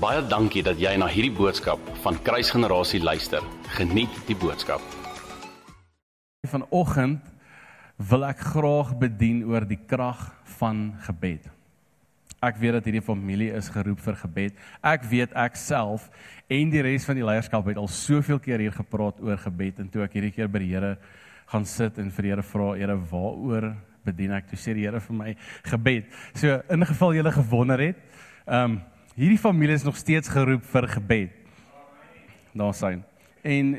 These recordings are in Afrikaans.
Baie dankie dat jy na hierdie boodskap van Kruisgenerasie luister. Geniet die boodskap. Vanoggend wil ek graag bedien oor die krag van gebed. Ek weet dat hierdie familie is geroep vir gebed. Ek weet ek self en die res van die leierskap het al soveel keer hier gepraat oor gebed en toe ek hierdie keer by die Here gaan sit en vir die Here vra, Here, waaroor bedien ek? Toe sê die Here vir my gebed. So in geval jy gewonder het, ehm um, hierdie familie is nog steeds geroep vir gebed. Daar sien. En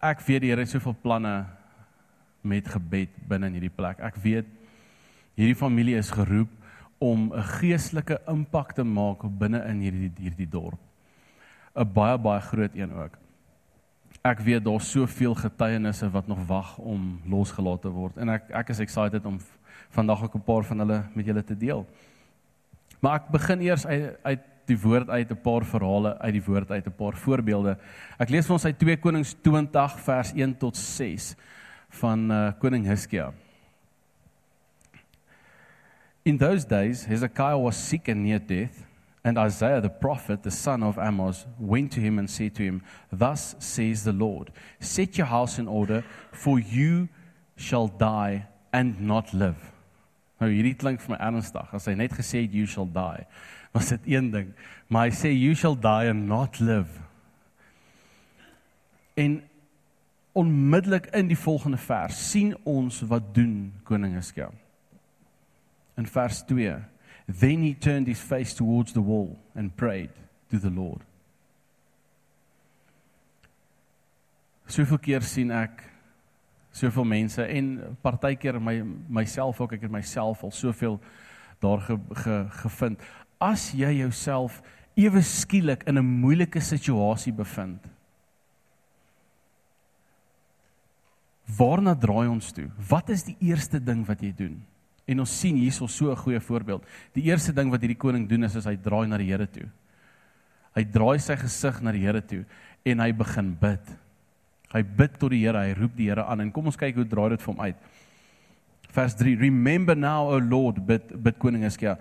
ek weet die Here het soveel planne met gebed binne in hierdie plek. Ek weet hierdie familie is geroep om 'n geestelike impak te maak binne in hierdie hierdie dorp. 'n Baie baie groot een ook. Ek weet daar's soveel getuienisse wat nog wag om losgelaat te word en ek ek is excited om vandag ook 'n paar van hulle met julle te deel. Maar ek begin eers uit uit die woord uit 'n paar verhale uit die woord uit 'n paar voorbeelde. Ek lees vir ons uit 2 Konings 20 vers 1 tot 6 van uh, koning Hiskia. In those days Hezekiah was sick and near death and Isaiah the prophet the son of Amos went to him and said to him thus says the Lord set your house in order for you shall die and not live. Nou hierdie klink vir my ernstig. As hy net gesê het you shall die, was dit een ding, maar hy sê you shall die and not live. En onmiddellik in die volgende vers sien ons wat doen koning Hiskia. In vers 2, then he turned his face towards the wall and prayed to the Lord. Soveel keer sien ek soveel mense en partykeer my myself ook ek het myself al soveel daar ge, ge, gevind as jy jouself ewe skielik in 'n moeilike situasie bevind waarna draai ons toe? Wat is die eerste ding wat jy doen? En ons sien hierso so 'n goeie voorbeeld. Die eerste ding wat hierdie koning doen is, is hy draai na die Here toe. Hy draai sy gesig na die Here toe en hy begin bid. Hy bid tot die Here, hy roep die Here aan. En kom ons kyk hoe draai dit vir hom uit. Vers 3: Remember now, O Lord, bid bid koning Hiskia.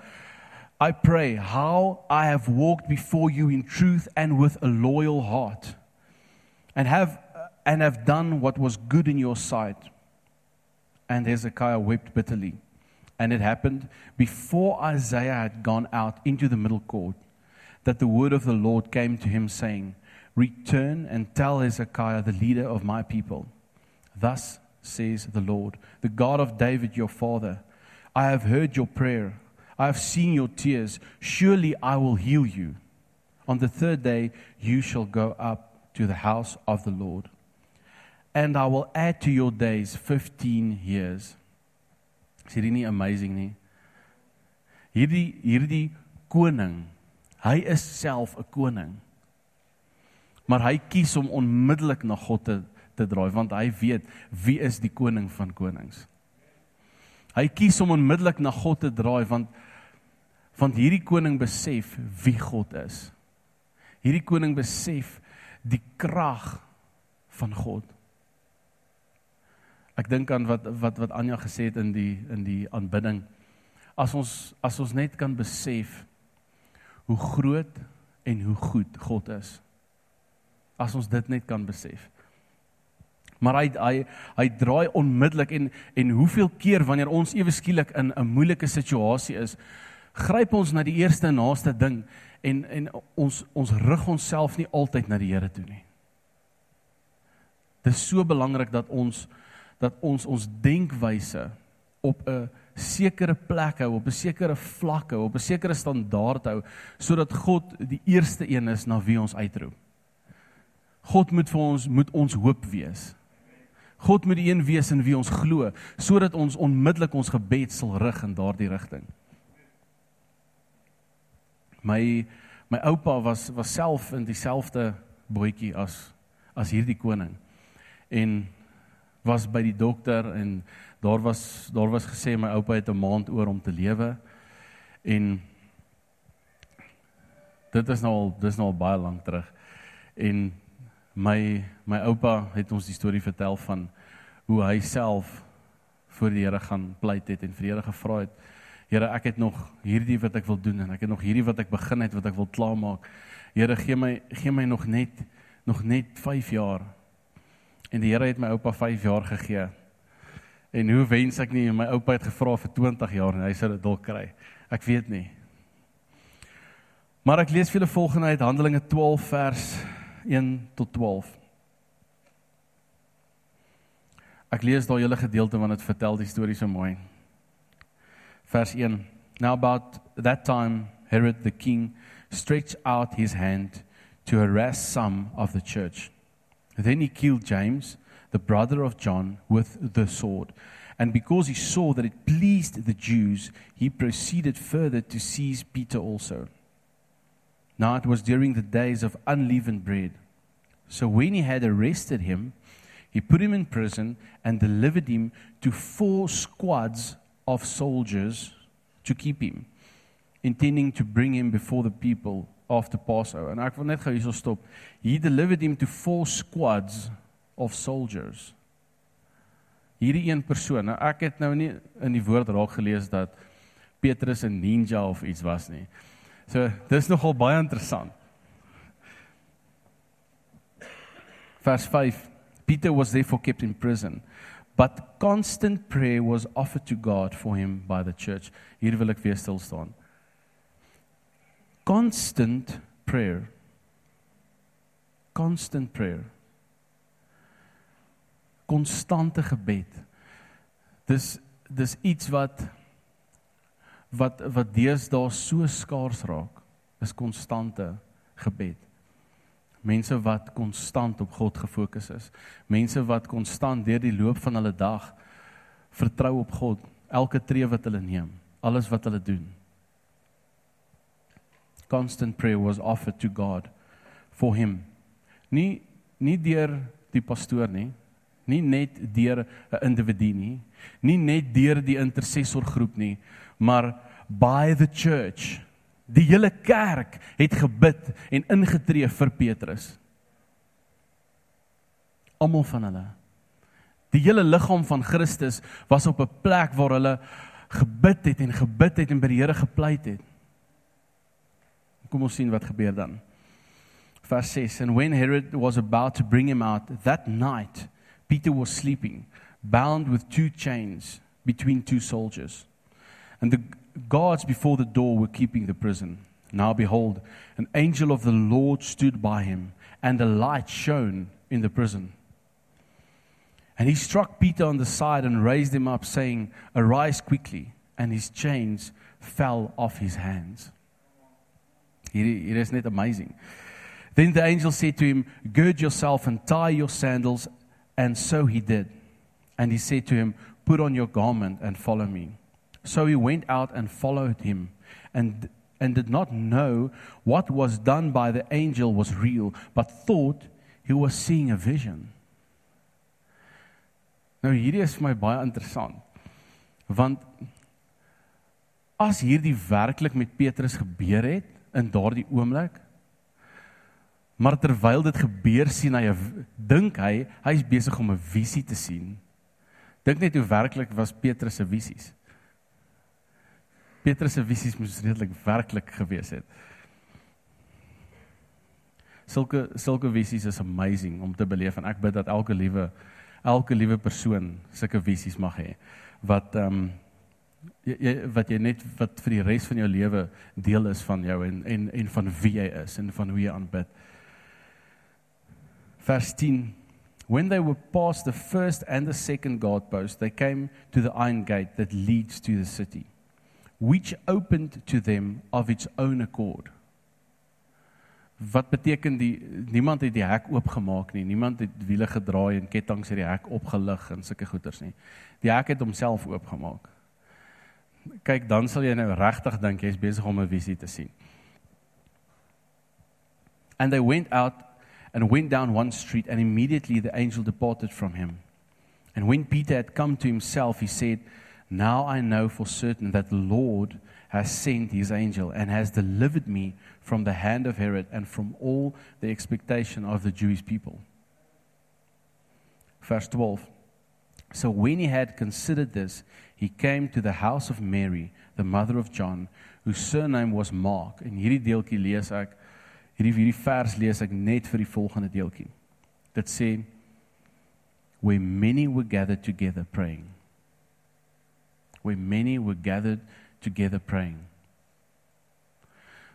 I pray how I have walked before you in truth and with a loyal heart and have and have done what was good in your sight. And Hezekiah wept bitterly. And it happened before Isaiah had gone out into the middle court that the word of the Lord came to him saying, Return and tell Hezekiah, the leader of my people. Thus says the Lord, the God of David your father I have heard your prayer, I have seen your tears. Surely I will heal you. On the third day you shall go up to the house of the Lord. And I will add to your days 15 years. Is hierdie nie amazing nie? Hierdie hierdie koning, hy is self 'n koning maar hy kies om onmiddellik na God te te draai want hy weet wie is die koning van konings. Hy kies om onmiddellik na God te draai want want hierdie koning besef wie God is. Hierdie koning besef die krag van God. Ek dink aan wat wat wat Anja gesê het in die in die aanbidding. As ons as ons net kan besef hoe groot en hoe goed God is as ons dit net kan besef. Maar hy hy hy draai onmiddellik en en hoeveel keer wanneer ons ewe skielik in 'n moeilike situasie is, gryp ons na die eerste naaste ding en en ons ons rig onsself nie altyd na die Here toe nie. Dit is so belangrik dat ons dat ons ons denkwyse op 'n sekere plek hou, op 'n sekere vlak hou, op 'n sekere standaard hou sodat God die eerste een is na wie ons uitroep. God moet vir ons moet ons hoop wees. God moet die een wees in wie ons glo sodat ons onmiddellik ons gebed sal rig in daardie rigting. My my oupa was was self in dieselfde bootjie as as hierdie koning. En was by die dokter en daar was daar was gesê my oupa het 'n maand oor om te lewe. En dit is nou al dis nou al baie lank terug. En my my oupa het ons die storie vertel van hoe hy self voor die Here gaan pleit het en vir die Here gevra het Here, ek het nog hierdie wat ek wil doen en ek het nog hierdie wat ek begin het wat ek wil klaarmaak. Here, gee my gee my nog net nog net 5 jaar. En die Here het my oupa 5 jaar gegee. En hoe wens ek nie my oupa het gevra vir 20 jaar en hy sou dit dalk kry. Ek weet nie. Maar ek lees vir julle volgende uit Handelinge 12 vers 1 tot 12. Ek lees daar julle gedeelte want dit vertel die storie so mooi. Vers 1. Now about that time Herod the king stretched out his hand to harass some of the church. Then he killed James, the brother of John, with the sword. And because he saw that it pleased the Jews, he proceeded further to seize Peter also. Now it was during the days of unleavened bread. So when he had arrested him, he put him in prison and delivered him to four squads of soldiers to keep him, intending to bring him before the people after Passover. En ek wil net gou hierso stop. He delivered him to four squads of soldiers. Hierdie een persoon. Nou ek het nou nie in die woord raak gelees dat Petrus 'n ninja of iets was nie. So dis nogal baie interessant. Vers 5. Peter was therefore kept in prison, but constant prayer was offered to God for him by the church. Hier wil ek weer stil staan. Constant prayer. Constant prayer. Konstante gebed. Dis dis iets wat wat wat deesdae so skaars raak. Is konstante gebed. Mense wat konstant op God gefokus is. Mense wat konstant deur die loop van hulle dag vertrou op God, elke tree wat hulle neem, alles wat hulle doen constant prayer was offered to God for him. Nie nie deur die pastoor nie, nie net deur 'n individu nie, nie net deur die intercessorgroep nie, maar by the church. Die hele kerk het gebid en ingetree vir Petrus. Almal van hulle. Die hele liggaam van Christus was op 'n plek waar hulle gebid het en gebid het en by die Here gepleit het. Kom ons sien wat gebeur dan. Vers 6 And when Herod was about to bring him out that night Peter was sleeping bound with two chains between two soldiers and the guards before the door were keeping the prison now behold an angel of the Lord stood by him and a light shone in the prison and he struck Peter on the side and raised him up saying arise quickly and his chains fell off his hands hier is amazing. Then the angel said to him, "Gird yourself and tie your sandals." And so he did. And he said to him, "Put on your garment and follow me." So he went out and followed him and and did not know what was done by the angel was real, but thought he was seeing a vision. Nou hierdie is vir my baie interessant. Want as hierdie werklik met Petrus gebeur het, in daardie oomblik. Maar terwyl dit gebeur sien hy dink hy hy's besig om 'n visie te sien. Dink net hoe werklik was Petrus se visies. Petrus se visies moes redelik werklik gewees het. Sulke sulke visies is amazing om te beleef en ek bid dat elke liewe elke liewe persoon sulke visies mag hê wat ehm um, jy, jy wat jy net wat vir die res van jou lewe deel is van jou en en en van wie jy is en van hoe jy aanbid. Vers 10 When they were past the first and the second guard post they came to the iron gate that leads to the city which opened to them of its own accord. Wat beteken die niemand het die hek oopgemaak nie. Niemand het wiele gedraai en kettinge het die hek opgelig en sulke goeters nie. Die hek het homself oopgemaak kyk dan sal jy nou regtig dink jy's besig om 'n visie te sien. And they went out and went down one street and immediately the angel departed from him. And when Peter had come to himself he said, "Now I know for certain that the Lord has sent his angel and has delivered me from the hand of Herod and from all the expectation of the Jewish people." Verse 12 So when he had considered this, he came to the house of Mary, the mother of John, whose surname was Mark. En hierdie deeltjie lees ek hierdie hierdie vers lees ek net vir die volgende deeltjie. Dit sê where many were gathered together praying. Where many were gathered together praying.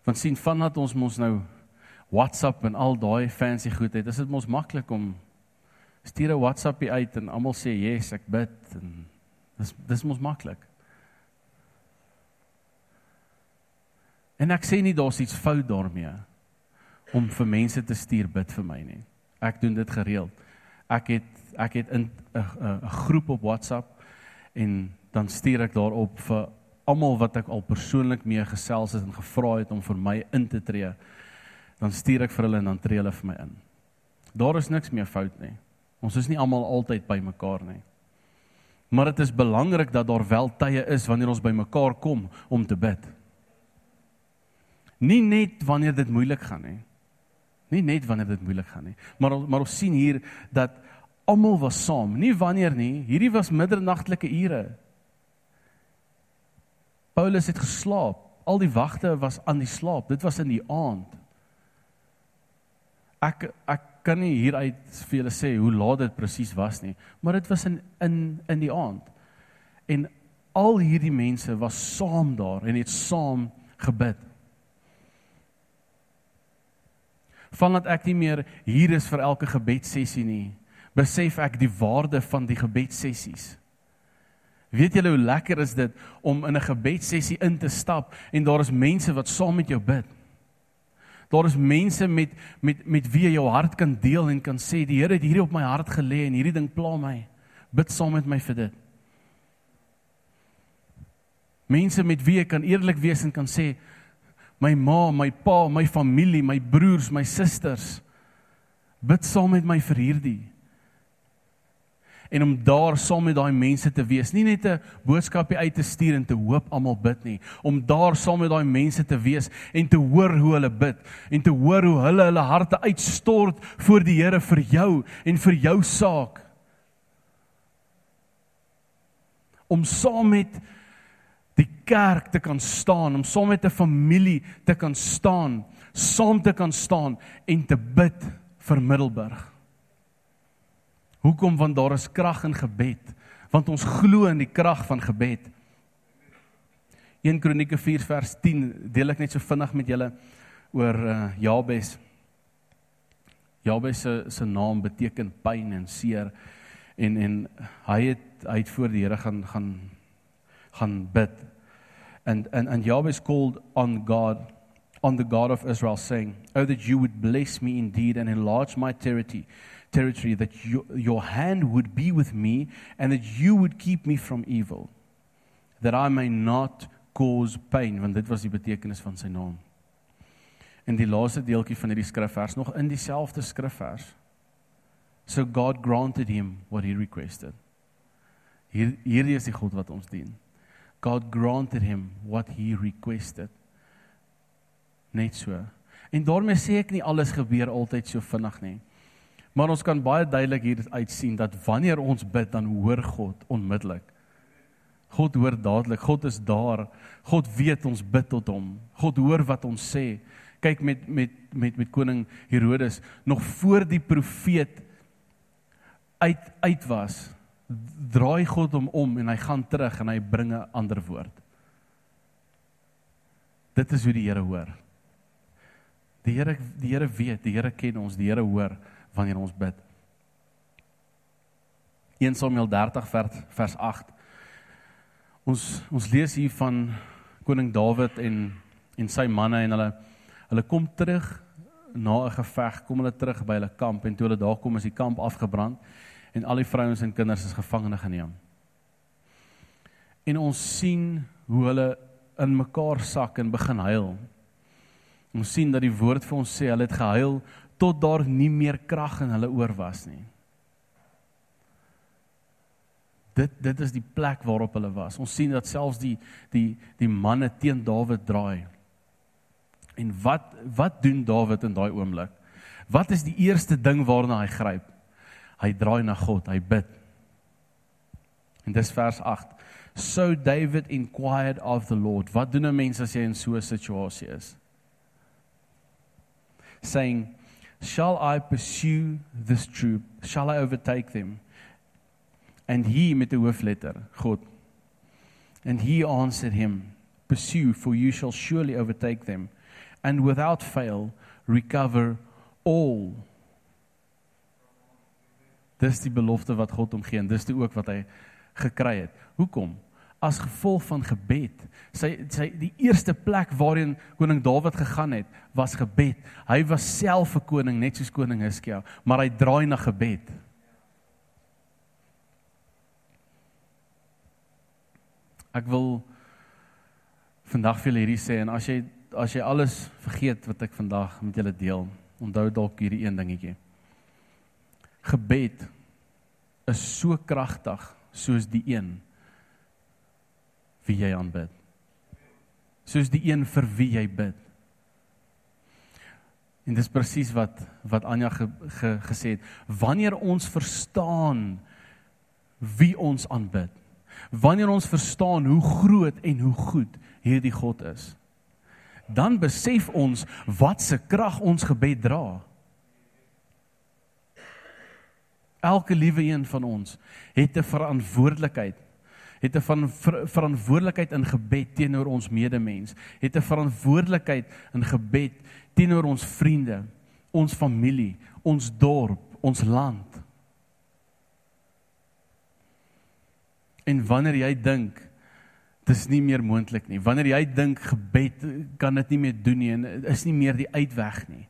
Want sien vandat ons mos nou WhatsApp en al daai fancy goed het, is dit mos maklik om stuur 'n WhatsAppie uit en almal sê yes, ek bid en dis dis mos maklik. En ek sê nie daar's iets fout daarmee om vir mense te stuur bid vir my nie. Ek doen dit gereeld. Ek het ek het in 'n groep op WhatsApp en dan stuur ek daarop vir almal wat ek al persoonlik mee gesels het en gevra het om vir my in te tree, dan stuur ek vir hulle en dan tree hulle vir my in. Daar is niks meer fout nie. Ons is nie almal altyd by mekaar nie. Maar dit is belangrik dat daar wel tye is wanneer ons by mekaar kom om te bid. Nie net wanneer dit moeilik gaan nie. Nie net wanneer dit moeilik gaan nie, maar maar ons sien hier dat almal was saam, nie wanneer nie. Hierdie was middernagtelike ure. Paulus het geslaap. Al die wagte was aan die slaap. Dit was in die aand. Ek ek kan nie hieruit vir julle sê hoe laat dit presies was nie, maar dit was in in in die aand. En al hierdie mense was saam daar en het saam gebid. Vandat ek nie meer hier is vir elke gebedsessie nie, besef ek die waarde van die gebedsessies. Weet julle hoe lekker is dit om in 'n gebedsessie in te stap en daar is mense wat saam met jou bid. Daar is mense met met met wie jy jou hart kan deel en kan sê die Here het hierdie op my hart gelê en hierdie ding pla my. Bid saam met my vir dit. Mense met wie jy kan eerlik wees en kan sê my ma, my pa, my familie, my broers, my susters bid saam met my vir hierdie en om daar saam met daai mense te wees, nie net 'n boodskapie uit te stuur en te hoop almal bid nie, om daar saam met daai mense te wees en te hoor hoe hulle bid en te hoor hoe hulle hulle harte uitstort voor die Here vir jou en vir jou saak. Om saam met die kerk te kan staan, om saam met 'n familie te kan staan, saam te kan staan en te bid vir Middelburg. Hoekom? Want daar is krag in gebed. Want ons glo in die krag van gebed. 1 Kronieke 4 vers 10 deel ek net so vinnig met julle oor uh, Jabes. Jabes se se naam beteken pyn en seer en en hy het hy het voor die Here gaan gaan gaan bid. And and and Jabes called on God on the God of Israel saying, "Oh that you would bless me indeed and enlarge my territory." Territory, that you, your hand would be with me and that you would keep me from evil, that I may not cause pain, want dit was die betekenis van sy naam. In die laaste deeltjie van hierdie skrifvers nog in dieselfde skrifvers. So God granted him what he requested. Hier hierdie is die God wat ons dien. God granted him what he requested. Net so. En daarmee sê ek nie alles gebeur altyd so vinnig nie. Maar ons kan baie duidelik hier uit sien dat wanneer ons bid dan hoor God onmiddellik. God hoor dadelik. God is daar. God weet ons bid tot hom. God hoor wat ons sê. Kyk met met met met koning Herodes nog voor die profeet uit uit was, draai God hom om en hy gaan terug en hy bring 'n ander woord. Dit is hoe die Here hoor. Die Here die Here weet, die Here ken ons, die Here hoor wanneer ons bid. 1 Samuel 30 vers vers 8. Ons ons lees hier van koning Dawid en en sy manne en hulle hulle kom terug na 'n geveg, kom hulle terug by hulle kamp en toe hulle daar kom is die kamp afgebrand en al die vrouens en kinders is gevangene geneem. En ons sien hoe hulle in mekaar sak en begin huil. Ons sien dat die woord vir ons sê hulle het gehuil tot daar nie meer krag in hulle oor was nie. Dit dit is die plek waarop hulle was. Ons sien dat selfs die die die manne teen Dawid draai. En wat wat doen Dawid in daai oomblik? Wat is die eerste ding waarna hy gryp? Hy draai na God, hy bid. En dis vers 8. So David inquired of the Lord. Wat doen 'n mens as jy in so 'n situasie is? Saying, "Shall I pursue this troop? Shall I overtake them?" And he met 'n hoofletter, God. And he answered him, "Pursue, for you shall surely overtake them, and without fail recover all." Dis die belofte wat God hom gee en dis dit ook wat hy gekry het. Hoekom? As gevolg van gebed. Sy sy die eerste plek waarheen koning Dawid gegaan het, was gebed. Hy was self 'n koning net soos koning Hiskia, maar hy draai na gebed. Ek wil vandag vir julle hierdie sê en as jy as jy alles vergeet wat ek vandag met julle deel, onthou dalk hierdie een dingetjie. Gebed is so kragtig soos die een wie jy aanbid. Soos die een vir wie jy bid. En dis presies wat wat Anja ge, ge, gesê het. Wanneer ons verstaan wie ons aanbid. Wanneer ons verstaan hoe groot en hoe goed hierdie God is. Dan besef ons wat se krag ons gebed dra. Elke liewe een van ons het 'n verantwoordelikheid. Het 'n van ver, verantwoordelikheid in gebed teenoor ons medemens. Het 'n verantwoordelikheid in gebed teenoor ons vriende, ons familie, ons dorp, ons land. En wanneer jy dink dis nie meer moontlik nie, wanneer jy dink gebed kan dit nie meer doen nie en is nie meer die uitweg nie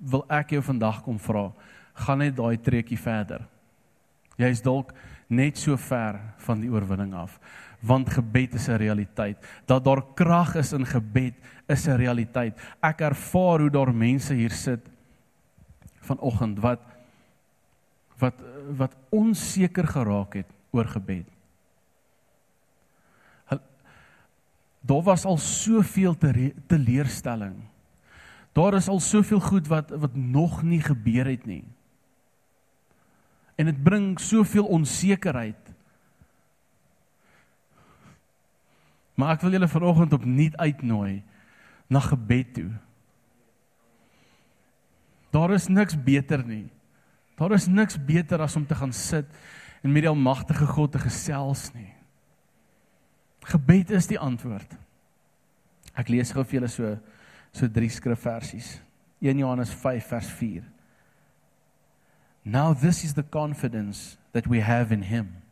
wil ek jou vandag kom vra, gaan net daai treukie verder. Jy's dalk net so ver van die oorwinning af, want gebed is 'n realiteit. Dat daar krag is in gebed is 'n realiteit. Ek ervaar hoe daar mense hier sit vanoggend wat wat wat onseker geraak het oor gebed. Daar was al soveel te teleurstelling Daar is al soveel goed wat wat nog nie gebeur het nie. En dit bring soveel onsekerheid. Maar ek wil julle vanoggend opnuut uitnooi na gebed toe. Daar is niks beter nie. Daar is niks beter as om te gaan sit en met die almagtige God te gesels nie. Gebed is die antwoord. Ek lees gou vir julle so so drie skrifversies. 1 Johannes 5 vers 4. Now this is the confidence that we have in him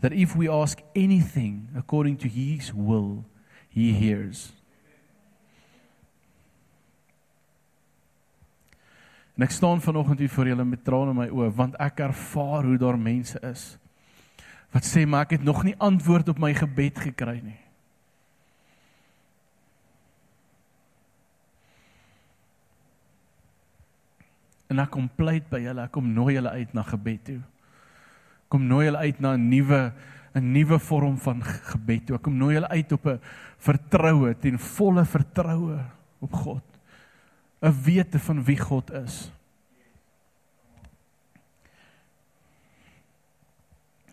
that if we ask anything according to his will he hears. En ek staan vanoggend hier voor julle met trane in my oë want ek ervaar hoe daar mense is wat sê maar ek het nog nie antwoord op my gebed gekry nie. En ek kom pleit by julle, ek kom nooi julle uit na gebed toe. Kom nooi julle uit na 'n nuwe 'n nuwe vorm van gebed toe. Ek kom nooi julle uit op 'n vertroue, ten volle vertroue op God. 'n Wete van wie God is.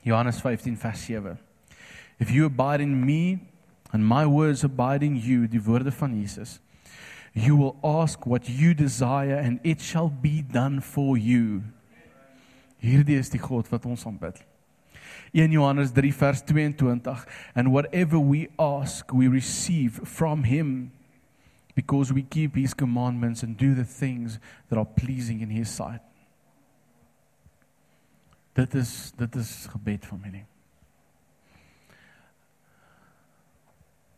Johannes 15 vers 7. If you abide in me and my words abide in you, die woorde van Jesus you will ask what you desire and it shall be done for you. Hierdie is die God wat ons aanbid. 1 Johannes 3 vers 22 and whatever we ask we receive from him because we keep his commandments and do the things that are pleasing in his sight. Dit is dit is gebed van my nie.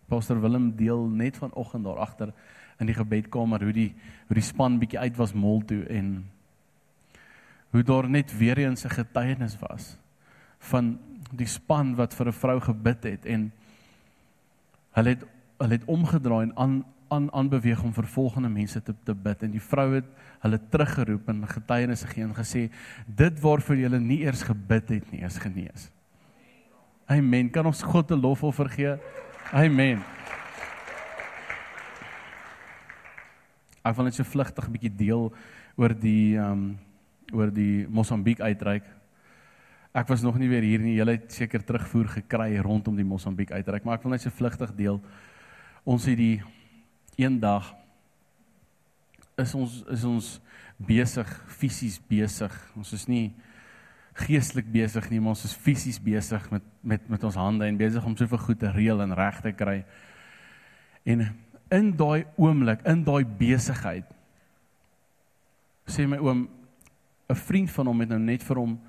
Pastor Willem deel net vanoggend daar agter in die gebedkamer hoe die hoe die span bietjie uit was mol toe en hoe daar net weer eens 'n getuienis was van die span wat vir 'n vrou gebid het en hulle het hulle het omgedraai en aan aan aanbeweeg om vir volgende mense te te bid en die vrou het hulle teruggeroep en getuienisse gegee en gesê dit waarvoor julle nie eers gebid het nie is genees. Amen. Kan ons God 'n lofoffer gee? Amen. Ek wil net so vlugtig 'n bietjie deel oor die ehm um, oor die Mosambiek uitreik. Ek was nog nie weer hier nie. Julle het seker terugvoer gekry rondom die Mosambiek uitreik, maar ek wil net so vlugtig deel. Ons het die eendag is ons is ons besig fisies besig. Ons is nie geestelik besig nie, maar ons is fisies besig met met met ons hande en besig om soveel goed te reël en reg te kry. En in daai oomblik, in daai besigheid sê my oom 'n vriend van hom het nou net vir hom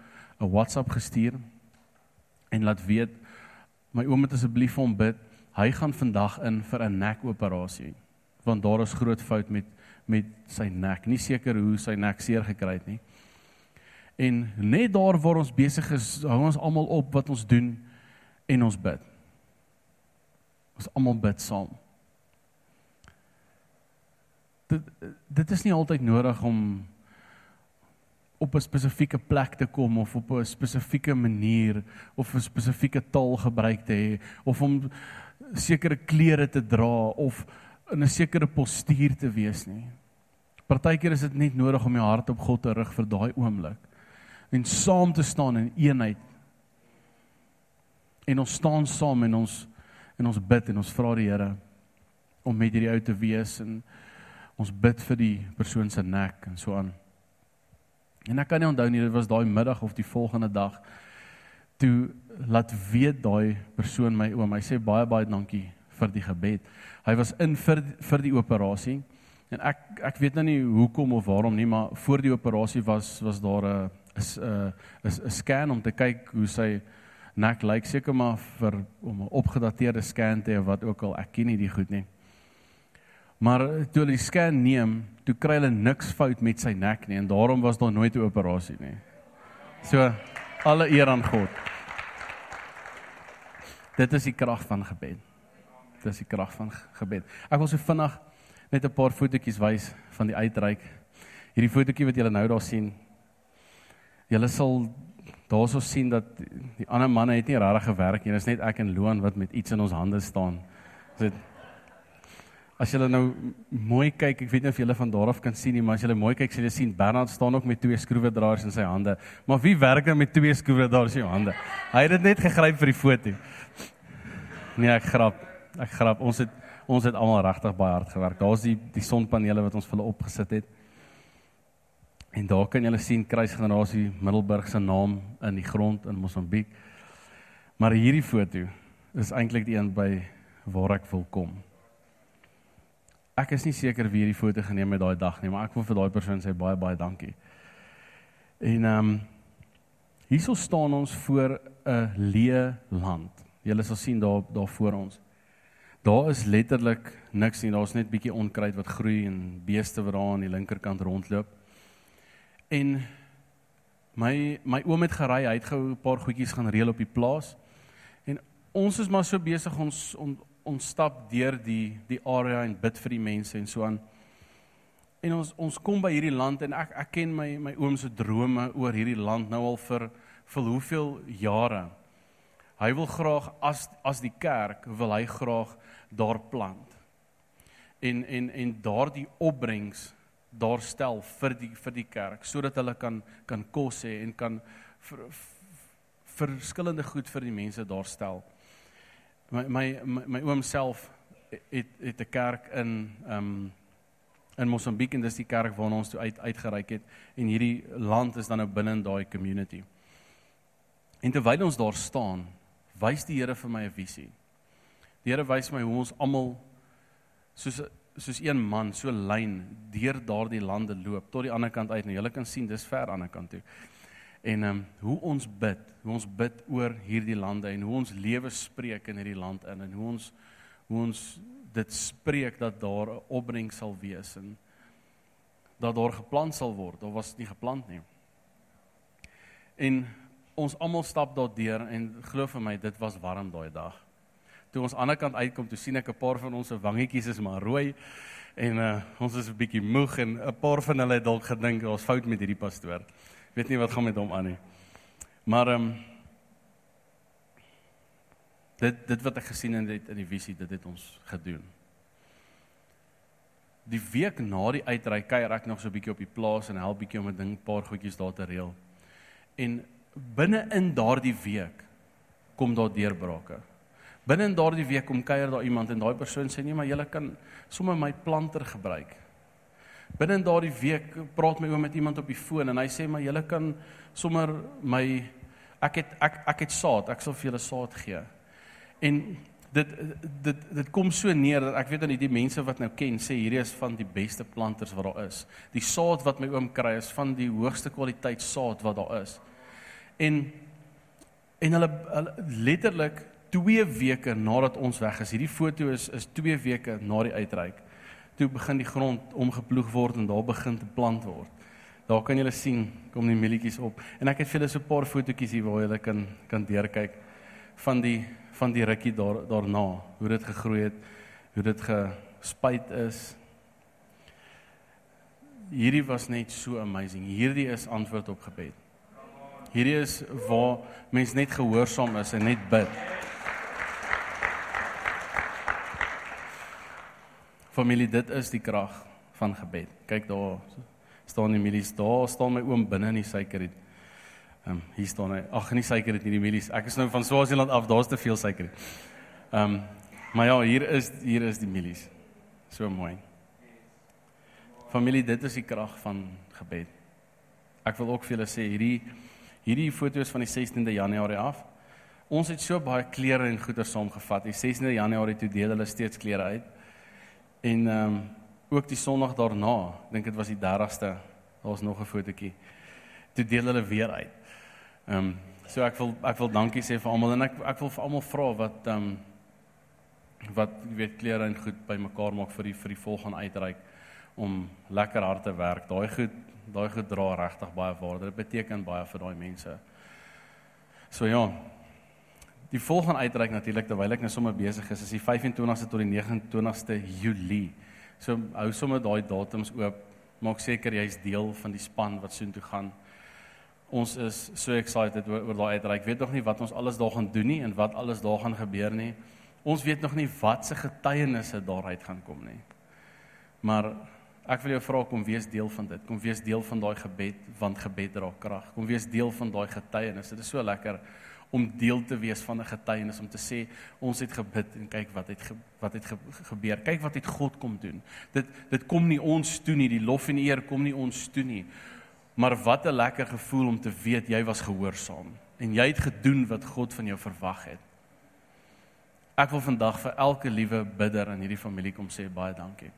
'n WhatsApp gestuur en laat weet my oom moet asseblief vir hom bid. Hy gaan vandag in vir 'n nekoperasie want daar is groot fout met met sy nek. Nie seker hoe sy nek seer gekry het nie. En net daar waar ons besig is, hou ons almal op wat ons doen en ons bid. Ons almal bid saam. Dit dit is nie altyd nodig om op 'n spesifieke plek te kom of op 'n spesifieke manier of 'n spesifieke taal gebruik te hê of om sekere klere te dra of in 'n sekere postuur te wees nie. Partykeer is dit net nodig om jou hart op God te rig vir daai oomblik en saam te staan in eenheid. En ons staan saam en ons en ons bid en ons vra die Here om met hierdie ou te wees en ons bid vir die persoon se nek en so aan. En ek kan nie onthou nie dit was daai middag of die volgende dag toe laat weet daai persoon my oom hy sê baie baie dankie vir die gebed. Hy was in vir vir die operasie en ek ek weet nou nie hoekom of waarom nie maar voor die operasie was was daar 'n is 'n is 'n scan om te kyk hoe sy nek lyk seker maar vir om 'n opgedateerde scan te hê of wat ook al ek ken nie die goed nie. Maar toe hulle die scan neem, toe kry hulle niks fout met sy nek nie en daarom was daar nooit 'n operasie nie. So alle eer aan God. Dit is die krag van gebed. Dit is die krag van gebed. Ek wil so vinnig net 'n paar fotootjies wys van die uitreik. Hierdie fotootjie wat julle nou daar sien. Julle sal daarso sien dat die ander manne het nie regtig gewerk nie. Dit is net ek en Loan wat met iets in ons hande staan. Dit As julle nou mooi kyk, ek weet nie of julle van daar af kan sien nie, maar as julle mooi kyk, sal julle sien Bernard staan ook met twee skroewedraaiers in sy hande. Maar wie werk dan met twee skroewedraaiers in sy hande? Hy het dit net gegryp vir die foto. Nee, ek grap. Ek grap. Ons het ons het almal regtig baie hard gewerk. Daar's die die sonpanele wat ons vir hulle opgesit het. En daar kan julle sien Kruisgenerasie Middelburg se naam in die grond in Mosambiek. Maar hierdie foto is eintlik die een by waar ek wil kom. Ek is nie seker wie hierdie foto geneem het daai dag nie, maar ek wil vir daai persoon sê baie baie dankie. En ehm um, hierso staan ons voor 'n leë land. Julle sal sien daar daar voor ons. Daar is letterlik niks nie. Daar's net bietjie onkruid wat groei en beeste wat daar aan die linkerkant rondloop. En my my oom het gery, hy het gou 'n paar goedjies gaan reël op die plaas. En ons is maar so besig ons om ons stap deur die die area en bid vir die mense en so aan. En ons ons kom by hierdie land en ek ek ken my my oom se drome oor hierdie land nou al vir vir hoeveel jare. Hy wil graag as as die kerk wil hy graag daar plant. En en en daardie opbrengs daar stel vir die vir die kerk sodat hulle kan kan kos hê en kan vir, vir verskillende goed vir die mense daar stel my my my, my oom self het het 'n kerk in ehm um, in Mosambiek en dis die kerk waarna ons toe uit uitgereik het en hierdie land is dan nou binne in daai community. En terwyl ons daar staan, wys die Here vir my 'n visie. Die Here wys my hoe ons almal soos soos een man so lyn deur daardie lande loop tot die ander kant uit en jy kan sien dis ver aan die ander kant toe en ehm um, hoe ons bid, hoe ons bid oor hierdie lande en hoe ons lewe spreek in hierdie land in en hoe ons hoe ons dit spreek dat daar 'n opbrengs sal wees en dat daar geplant sal word of was nie geplant nie. En ons almal stap daardeur en glo vir my dit was warm daai dag. Toe ons aan die ander kant uitkom, toe sien ek 'n paar van ons se wangetjies is maar rooi en uh, ons is 'n bietjie moeg en 'n paar van hulle het dalk gedink ons fout met hierdie pastoor weet nie wat gaan met hom aan nie. Maar ehm um, dit dit wat ek gesien het in die visie, dit het ons gedoen. Die week na die uitreik kuier ek nog so 'n bietjie op die plaas en help bietjie om 'n ding paar goedjies daar te reël. En binne in daardie week kom daar deurbrake. Binne in daardie week kom kuier daar iemand en daai persoon sê nee, maar jy kan sommer my planter gebruik. Binne in daardie week praat my oom met iemand op die foon en hy sê maar jy kan sommer my ek het ek ek het saad, ek sal vir julle saad gee. En dit dit dit kom so neer dat ek weet dan die mense wat nou ken sê hierdie is van die beste planters wat daar is. Die saad wat my oom kry is van die hoogste kwaliteit saad wat daar is. En en hulle, hulle letterlik 2 weke nadat ons weg is. Hierdie foto is is 2 weke na die uitreik. Toe begin die grond omgeploeg word en daar begin te plant word. Daar kan julle sien kom die mieletjies op. En ek het vir julle so 'n paar fotootjies hier waar julle kan kan deurkyk van die van die rukkie daar daarna, hoe dit gegroei het, hoe dit gespuit is. Hierdie was net so amazing. Hierdie is antwoord op gebed. Hierdie is waar mens net gehoorsaam is en net bid. Familie, dit is die krag van gebed. Kyk daar staan die milies daar, staan my oom binne in die suiker het. Ehm um, hier staan hy. Ag, nie suiker het nie die milies. Ek is nou van Swaziland af, daar's te veel suiker. Ehm um, maar ja, hier is hier is die milies. So mooi. Familie, dit is die krag van gebed. Ek wil ook vir julle sê hierdie hierdie foto's van die 16de Januarie af. Ons het so baie klere en goeder saamgevat. Die 16de Januarie toe deel hulle steeds klere uit. En ehm um, ook die Sondag daarna, dink dit was die 30ste, daar's nog 'n fotootjie. Toe deel hulle weer uit. Ehm um, so ek wil ek wil dankie sê vir almal en ek ek wil vir almal vra wat ehm um, wat weet klere en goed bymekaar maak vir die vir die volgende uitreik om lekker hard te werk. Daai goed daai goed dra regtig baie waarde. Dit beteken baie vir daai mense. So ja. Die volgende uitreik natuurlik terwyl ek nou sommer besig is is die 25ste tot die 29ste Julie. So hou sommer daai datums oop. Maak seker jy's deel van die span wat soontoe gaan. Ons is so excited oor, oor daai uitreik. Weet nog nie wat ons alles daar gaan doen nie en wat alles daar gaan gebeur nie. Ons weet nog nie wat se getuienisse daaruit gaan kom nie. Maar ek wil jou vra kom wees deel van dit. Kom wees deel van daai gebed want gebed dra krag. Kom wees deel van daai getuienis. Dit is so lekker om deel te wees van 'n getuienis om te sê ons het gebid en kyk wat het ge, wat het ge, gebeur. Kyk wat het God kom doen. Dit dit kom nie ons toe nie. Die lof en eer kom nie ons toe nie. Maar wat 'n lekker gevoel om te weet jy was gehoorsaam en jy het gedoen wat God van jou verwag het. Ek wil vandag vir elke liewe bidder in hierdie familie kom sê baie dankie.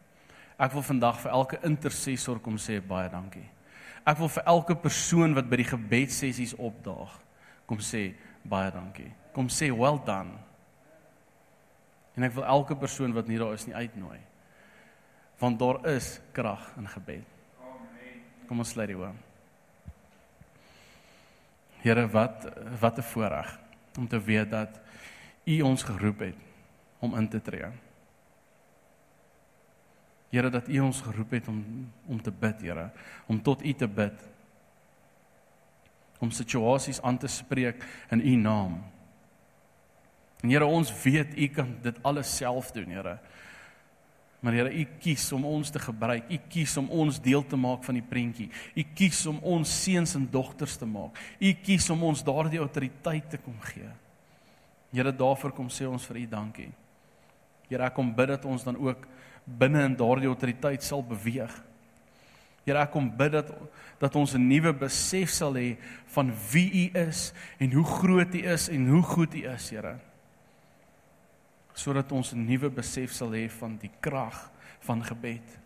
Ek wil vandag vir elke intercessor kom sê baie dankie. Ek wil vir elke persoon wat by die gebedsessies opdaag kom sê baie dankie. Kom sê well done. En ek wil elke persoon wat nie daar is nie uitnooi. Want daar is krag in gebed. Amen. Kom ons sluit die oë. Here, wat wat 'n voorreg om te weet dat U ons geroep het om in te tree. Here, dat U ons geroep het om om te bid, Here, om tot U te bid. Om situasies aan te spreek in U naam. En Here, ons weet U kan dit alles self doen, Here. Maar Here, U kies om ons te gebruik. U kies om ons deel te maak van die prentjie. U kies om ons seuns en dogters te maak. U kies om ons daardie autoriteit te kom gee. Here, daarvoor kom sê ons vir U dankie. Here, ek kom bid dat ons dan ook binne in daardie autoriteit sal beweeg. Here, ek kom bid dat dat ons 'n nuwe besef sal hê van wie U is en hoe groot U is en hoe goed U is, Here sodat ons 'n nuwe besef sal hê van die krag van gebed.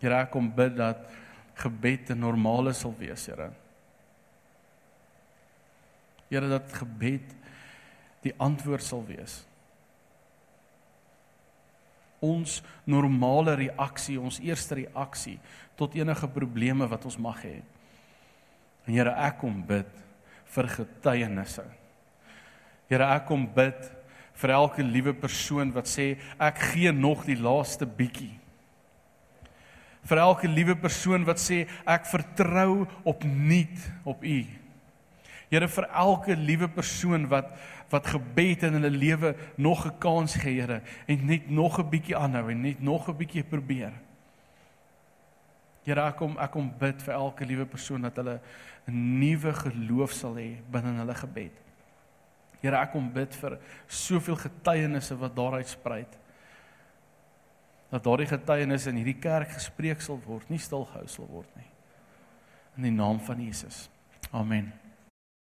Here, ek kom bid dat gebed 'n normale sal wees, Here. Here dat gebed die antwoord sal wees. Ons normale reaksie, ons eerste reaksie tot enige probleme wat ons mag hê. En Here, ek kom bid vir getuienisse. Here, ek kom bid vir elke liewe persoon wat sê ek gee nog die laaste bietjie. Vir elke liewe persoon wat sê ek vertrou opnuut op U. Here vir elke liewe persoon wat wat gebed in hulle lewe nog 'n kans gee, Here, en net nog 'n bietjie aanhou en net nog 'n bietjie probeer. Here, ek kom ek kom bid vir elke liewe persoon dat hulle 'n nuwe geloof sal hê binne hulle gebed. Here, ek kom bid vir soveel getuienisse wat daaruit spruit. Dat daardie getuienisse in hierdie kerk gespreek sal word, nie stilgehou sal word nie. In die naam van Jesus. Amen.